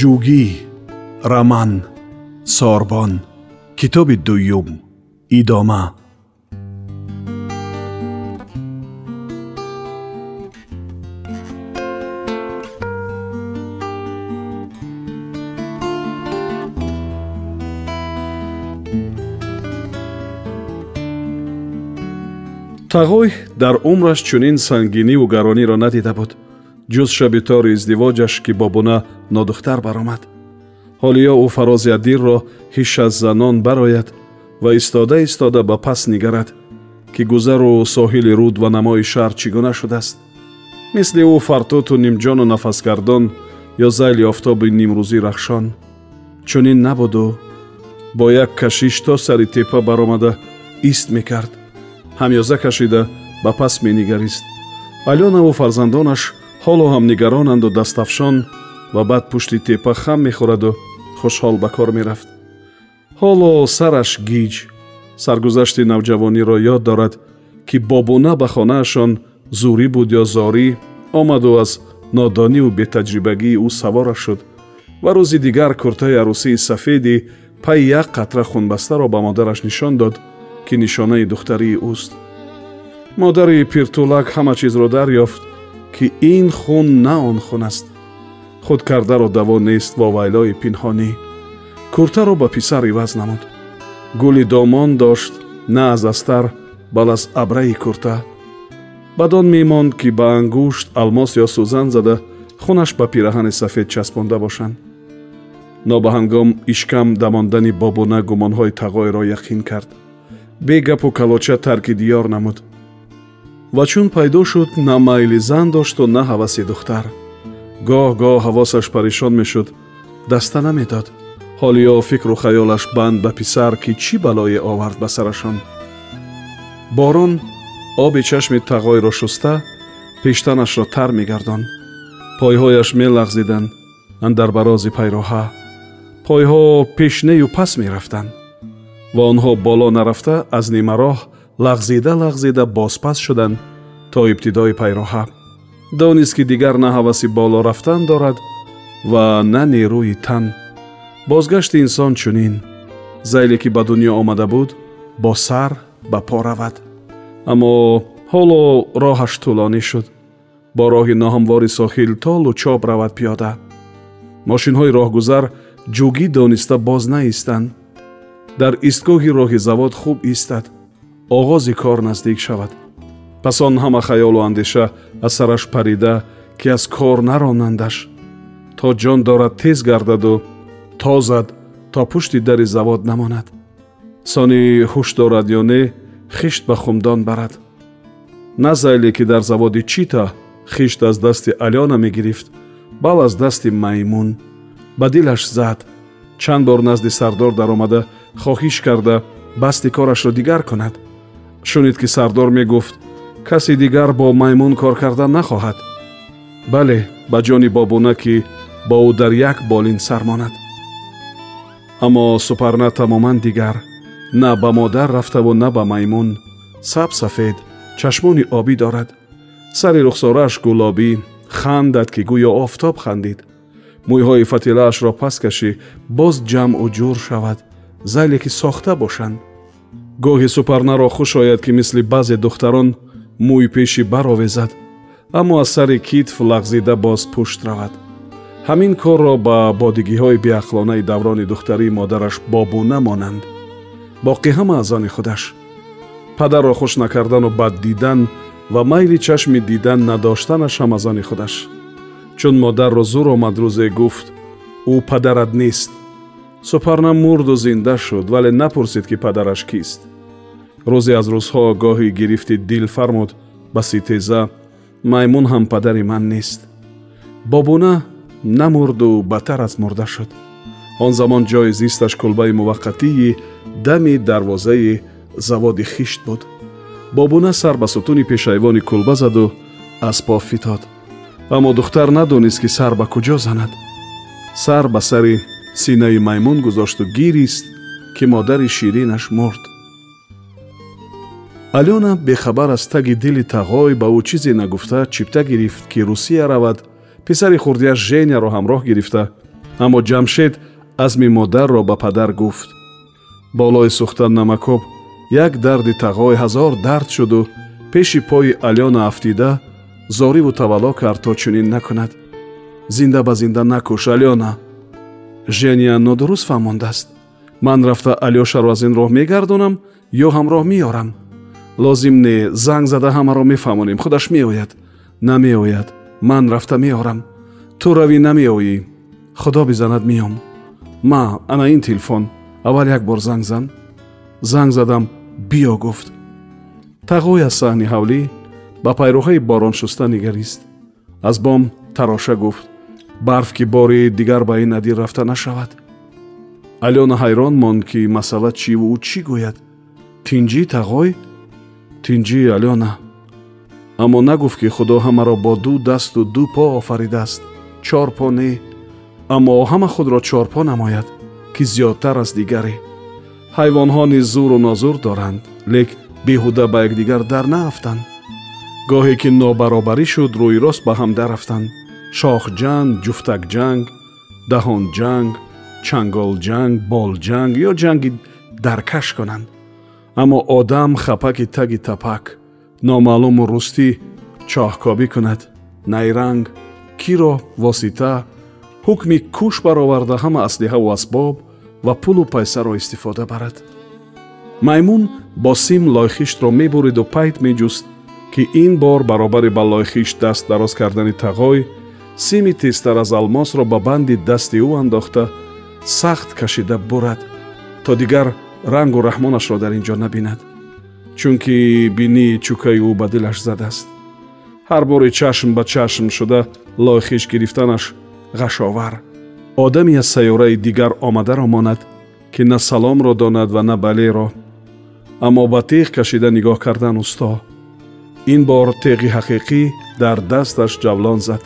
ҷугӣ раман сорбон китоби дуюм идома. Тағой дар умраш чунин сангиниву гарониро надида буд ҷуз шаби тори издивоҷаш ки бо буна нодухтар баромад. Ҳолиё ӯ фарози адирро ҳиш аз занон барояд ва истода истода ба пас нигарад ки гузару соҳили руд ва намои шаҳр чӣ гуна шудааст. Мисли ӯ фартуту нимҷону нафасгардон ё зайли офтоби нимрӯзӣ рахшон. Чунин набуду бо як кашиш то сари теппа баромада ист мекард. Ҳамёза кашида ба пас менигарист. Алёнаву фарзандонаш ҳоло ҳам нигаронанду дастафшон ва баъд пушти теппа хам мехӯраду хушҳол ба кор мерафт. Ҳоло сараш гиҷ саргузашти навҷавониро ёд дорад ки бобуна ба хонаашон зурӣ буд ё зорӣ омаду аз нодониву бетаҷрибагии ӯ савораш шуд ва рӯзи дигар куртаи арӯсии сафеди пай як қатра хунбастаро ба модараш нишон дод ки нишонаи духтарии ӯст. Модари пиртулак ҳама чизро дарёфт ки ин хун на он хун аст. Худкардаро даво нест ва вайлои пинҳонӣ. Куртаро ба писар иваз намуд. Гули домон дошт на аз астар бал аз абраи курта. Баъд он мемонд ки ба ангушт алмос ё сӯзан зада хунаш ба пираҳани сафед часпонда бошанд. Нобаҳангом ишкам дамондани бобуна гумонҳои тағойро яқин кард. Бегапу калоча тарки диёр намуд ва чун пайдо шуд на майли зан дошту на ҳаваси духтар. гоҳ-гоҳ ҳавосаш парешон мешуд. даста намедод. Ҳолиё фикру хаёлаш банд ба писар ки чӣ балое овард ба сарашон? борон оби чашми тағойро шуста пештанашро тар мегардон. пойҳояш мелағзиданд андар барози пайроҳа. пойҳо пешнею пас мерафтанд. ва онҳо боло нарафта аз нимароҳ лағзида лағзида бозпас шуданд то ибтидои пайроҳа. Донист ки дигар на ҳаваси боло рафтан дорад ва на нерӯи тан. Бозгашти инсон чунин. Зайле ки ба дунё омада буд бо сар ба по равад. Аммо ҳоло роҳаш тӯлонӣ шуд. Бо роҳи ноҳамвори сохил то лучоб равад пиёда. Мошинҳои роҳгузар ҷугӣ дониста боз наистанд дар истгоҳи роҳи завод хуб истад оғози кор наздик шавад. Пас он ҳама хаёлу андеша аз сараш парида ки аз кор наронандаш. То ҷон дорад тез гардаду тозад то пушти дари завод намонад. Сони ҳуш дорад ё не хишт ба хумдон барад. На зайле ки дар заводи чита хишт аз дасти алёна мегирифт бал аз дасти маймун. Ба дилаш зад чанд бор назди сардор даромада хоҳиш карда басти корашро дигар кунад шунид ки сардор мегуфт касе дигар бо маймун кор кардан нахоҳад бале ба ҷони бобуна ки бо ӯ дар як болин сар монад аммо супарна тамоман дигар на ба модар рафтаву на ба маймун сабсафед чашмони обӣ дорад сари рухсорааш гулобӣ хандад ки гӯё офтоб хандид мӯйҳои фатилаашро пас кашӣ боз ҷамъу ҷур шавад зайле ки сохта бошанд гоҳи супарнаро хуш ояд ки мисли баъзе духтарон мӯй пеши баровезад аммо аз сари китф лағзида боз пушт равад. Ҳамин корро ба бодигиҳои беақлонаи даврони духтарии модараш бобуна монанд боқӣ ҳама аз они худаш. Падарро хуш накардану бад дидан ва майли чашми дидан надоштанаш ҳам аз они худаш. Чун модарро зур омад рӯзе гуфт ӯ падарат нест супарна мурду зинда шуд вале напурсид ки падараш кист. Рӯзе аз рӯзҳо гоҳи гирифти дил фармуд ба ситеза маймун ҳам падари ман нест бобуна намурду бадтар аз мурда шуд. Он замон ҷои зисташ кулбаи муваққатии дами дарвозаи заводи хишт буд. Бобуна сар ба сутуни пешайвони кулба заду аз по фитод. Аммо духтар надонист ки сар ба куҷо занад. Сар ба сари синаи маймун гузошту гирист ки модари ширинаш мурд. Алёна бехабар аз таги дили тағой ба ӯ чизе нагуфта чипта гирифт ки русия равад писари хурдияш женяро ҳамроҳ гирифта. Аммо ҷамшед азми модарро ба падар гуфт. Болои сӯхтан намакоб як дарди тағой ҳазор дард шуду пеши пои алёна афтида зориву тавалло кард то чунин накунад. Зинда ба зинда накуш алёна жения нодуруст фаҳмондааст ман рафта алёшаро аз ин роҳ мегардонам ё ҳамроҳ меорам лозим не занг зада ҳамаро мефаҳмонем худаш меояд намеояд ман рафта меорам ту равӣ намеоӣ худо бизанад меом ма ана ин телефон аввал як бор занг зан занг задам биё гуфт тағои аз саҳни ҳавлӣ ба пайрӯҳаи бороншуста нигарист аз бом тароша гуфт барф ки бори дигар ба ин надир рафта нашавад. Алёна ҳайрон монд ки масъала чиву ӯ чӣ гӯяд? Тинҷӣ тағой? Тинҷӣ алёна. Аммо нагуфт ки худо ҳамаро бо ду дасту ду по офаридааст. Чор по не. Аммо ҳама худро чорпо намояд ки зиёдтар аз дигаре. Ҳайвонҳо низ зуру нозур доранд лек беҳуда ба якдигар дар наафтанд. Гоҳе ки нобаробарӣ шуд рӯйрост ба ҳам daрафтанд шохҷанг ҷуфтакҷанг даҳонҷанг чанголҷанг болҷанг ё ҷанги даркаш конанд аммо одам хапаки таги тапак номаълуму рустӣ чоҳкобӣ кунад. Найранг киро восита ҳукми куш бароварда ҳама аслиҳаву асбоб ва пулу пайсаро истифода барад. Маймун бо сим лойхиштро мебуриду пайт меҷуст ки ин бор баробари ба лойхишт даст дароз кардани тағой сими тезтар аз алмосро ба банди дасти ӯ андохта сахт кашида бурад то дигар рангу раҳмонашро дар ин ҷо набинад чунки бинии чукаи ӯ ба дилаш задааст. Ҳар бори чашм ба чашм шуда лойхиш гирифтанаш ғашовар. Одаме аз сайёраи дигар омадаро монад ки на саломро донад ва на балеро аммо ба теғ кашида нигоҳ кардан усто ин бор теғи ҳақиқӣ дар дасташ ҷавлон зад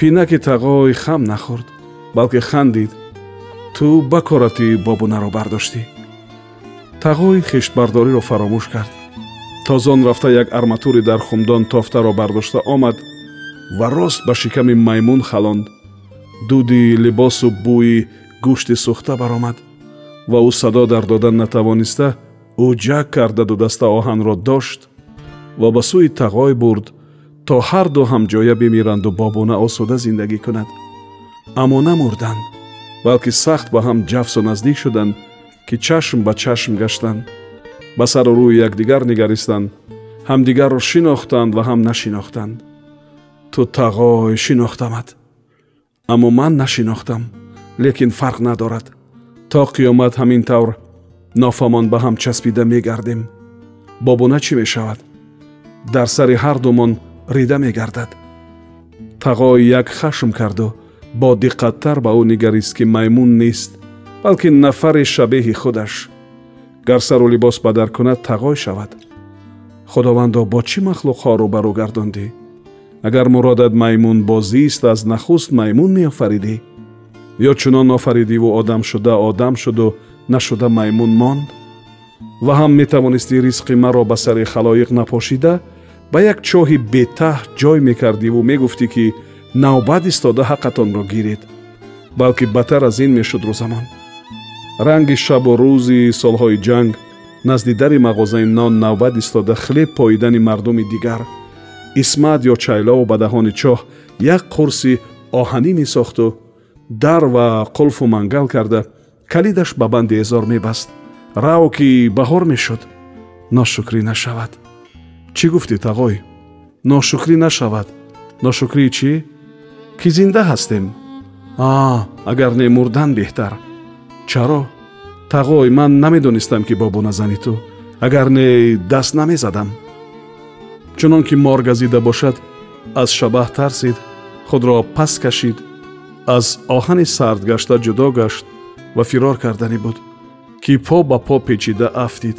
пинаки тағой хам нахӯрд балки хандид ту ба корати бобунаро бардоштӣ тағой хештбардориро фаромӯш кард. Тозон рафта як арматури дар хумдон тофтаро бардошта омад ва рост ба шиками маймун халонд. Дуди либосу бӯи гӯшти сӯхта баромад ва ӯ садо дар додан натавониста ӯ ҷак кардаду даста оҳанро дошт ва ба сӯи тағой бурд то ҳарду ҳамҷоя бимиранду бобуна осуда зиндагӣ кунад. Аммо намурданд балки сахт ба ҳам ҷафсу наздик шуданд ки чашм ба чашм гаштанд ба сару рӯи якдигар нигаристанд ҳамдигарро шинохтанд ва ҳам нашинохтанд. Ту тағой шинохтамад аммо ман нашинохтам лекин фарқ надорад. То қиёмат ҳамин тавр нофамон ба ҳам часпида мегардем. Бобуна чӣ мешавад? Дар сари ҳардумон рида мегардад тағой як хашм карду бо диққаттар ба ӯ нигарист ки маймун нест балки нафари шабеҳи худаш гар сару либос бадар кунад тағой шавад худовандо бо чӣ махлуқҳо рӯбарӯ гардондӣ агар муродат маймун бозист аз нахуст маймун меофаридӣ ё чунон офаридиву одам шуда одам шуду нашуда маймун монд ва ҳам метавонистӣ ризқи маро ба сари халоиқ напошида ба як чоҳи бетаҳ ҷой мекардиву мегуфтӣ ки навбат истода ҳаққатонро гиред балки бадтар аз ин мешуд рӯзамон. Ранги шабу рӯзи солҳои ҷанг назди дари мағозаи нон навбат истода хлеб поидани мардуми дигар. Исмат ё чайлову ба даҳони чоҳ як қурси оҳанӣ месохту дар ва қулфу мангал карда калидаш ба банди эзор мебаст. Рав ки баҳор мешуд. Ношукрӣ нашавад чӣ гуфтӣ тағой? Ношукрӣ нашавад. Ношукрии чӣ? Ки зинда ҳастем. А агар не мурдан беҳтар. Чаро? Тағой ман намедонистам ки бобуна зани ту. Агар не даст намезадам. Чунон ки мор газида бошад аз шабаҳ тарсид худро пас кашид аз оҳани сардгашта ҷудо гашт ва фирор карданӣ буд ки по ба по печида афтид.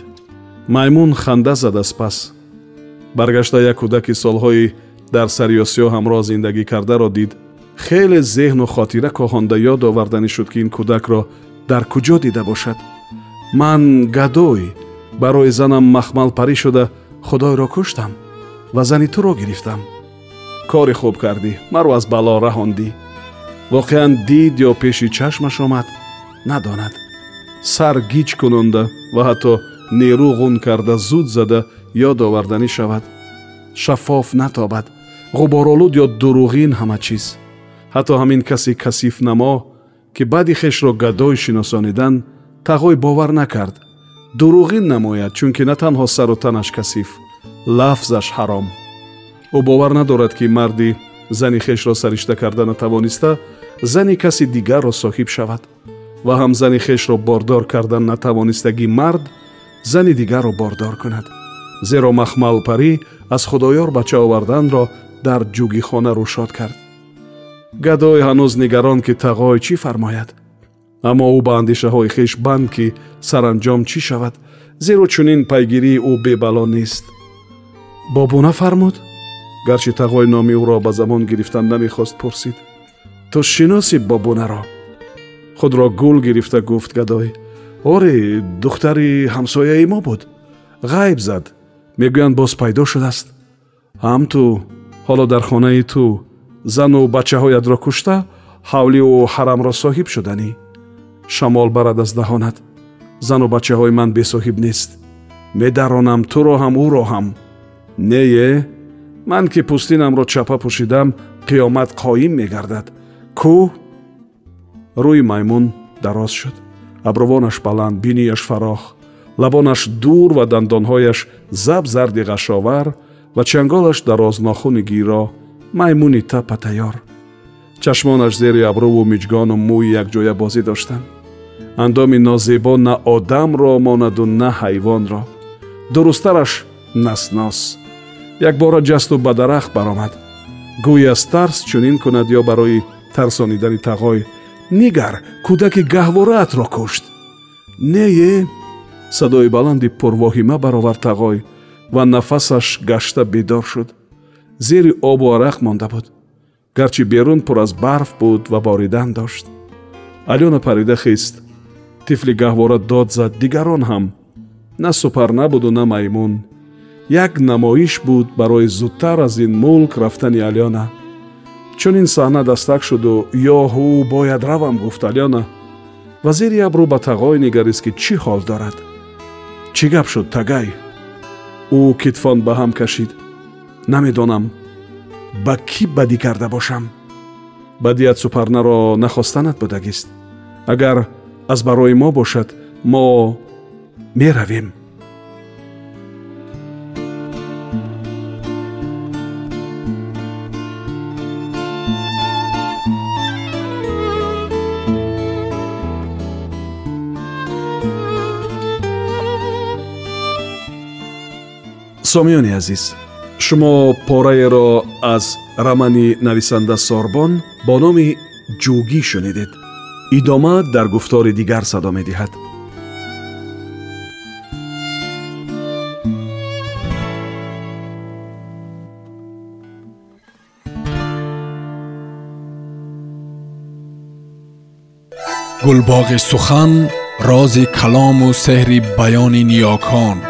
Маймун ханда зада спас баргашта як кӯдаки солҳои дар сари осиё ҳамроҳ зиндагӣ кардаро дид хеле зеҳну хотира коҳонда ёд оварданӣ шуд ки ин кӯдакро дар куҷо дида бошад. Ман гадой барои занам махмалпарӣ шуда худойро куштам ва зани туро гирифтам. Кори хуб кардӣ маро аз бало раҳондӣ. Воқеан дид ё пеши чашмаш омад надонад. Сар гиҷ кунонда ва ҳатто нерӯ ғун карда зуд зада ёд оварданӣ шавад шаффоф натобад ғуборолуд ё дуруғин ҳама чиз. Ҳатто ҳамин каси касифнамо ки баъди хешро гадой шиносонидан тағой бовар накард. Дуруғин намояд чунки на танҳо сару танаш касиф лафзаш ҳаром. Ӯ бовар надорад ки марди зани хешро саришта карда натавониста зани каси дигарро соҳиб шавад. Ва ҳам зани хешро бордор кардан натавонистагӣ мард зани дигарро бордор кунад зеро махмалпарӣ аз худоёр бача оварданро дар ҷугихона рӯшод кард. Гадой ҳанӯз нигарон ки тағой чӣ фармояд? Аммо ӯ ба андешаҳои хеш банд ки саранҷом чӣ шавад? Зеро чунин пайгирии ӯ бебало нест. Бобуна фармуд гарчи тағой номи ӯро ба забон гирифтан намехост пурсид. Ту шиносӣ бобунаро худро гул гирифта гуфт гадой оре духтари ҳамсояи мо буд. Ғайб зад мегӯянд боз пайдо шудааст. Ҳам ту ҳоло дар хонаи ту зану бачаҳоятро кушта ҳавлиу ҳарамро соҳиб шуданӣ. Шамол барад аз даҳонат. Зану бачаҳои ман бесоҳиб нест. Медаронам туро ҳам ӯро ҳам. Нее ман ки пӯстинамро чапа пӯшидам қиёмат қоим мегардад. Кӯ рӯи маймун дароз шуд. Абрувонаш баланд бинияш фарох лабонаш дур ва дандонҳояш заб зарди ғашовар ва чанголаш дарознохуни гиро маймуни тапа тайёр. Чашмонаш зери абруву миҷгону мӯи якҷоя бозӣ доштанд андоми нозебо на одамро монаду на ҳайвонро. Дурусттараш наснос. Якбора ҷасту ба дарахт баромад. Гӯй аз тарс чунин кунад ё барои тарсонидани тағой. Нигар кӯдаки гаҳвораатро кушт. Нее садои баланди пурвоҳима баровард тағой ва нафасаш гашта бедор шуд. Зери обу арақ монда буд. Гарчи берун пур аз барф буд ва боридан дошт. Алёна парида хист. Тифли гаҳвора дод зад дигарон ҳам. На супар набуду на маймун. Як намоиш буд барои зудтар аз ин мулк рафтани алёна. Чунин саҳна дастак шуду ёҳу бояд равам гуфт алёна. Ва зери абру ба тағой нигарист ки чӣ ҳол дорад чӣ гап шуд тагай? Ӯ китфон ба ҳам кашид. Намедонам ба кӣ бадӣ карда бошам? Бадият супарнаро нахостанат будагист. Агар аз барои мо бошад мо меравем сомиёни азиз шумо пораеро аз рамани нависанда сорбон бо номи ҷӯгӣ шунидед идома дар гуфтори дигар садо медиҳад гулбоғи сухан рози калому сеҳри баёни ниёкон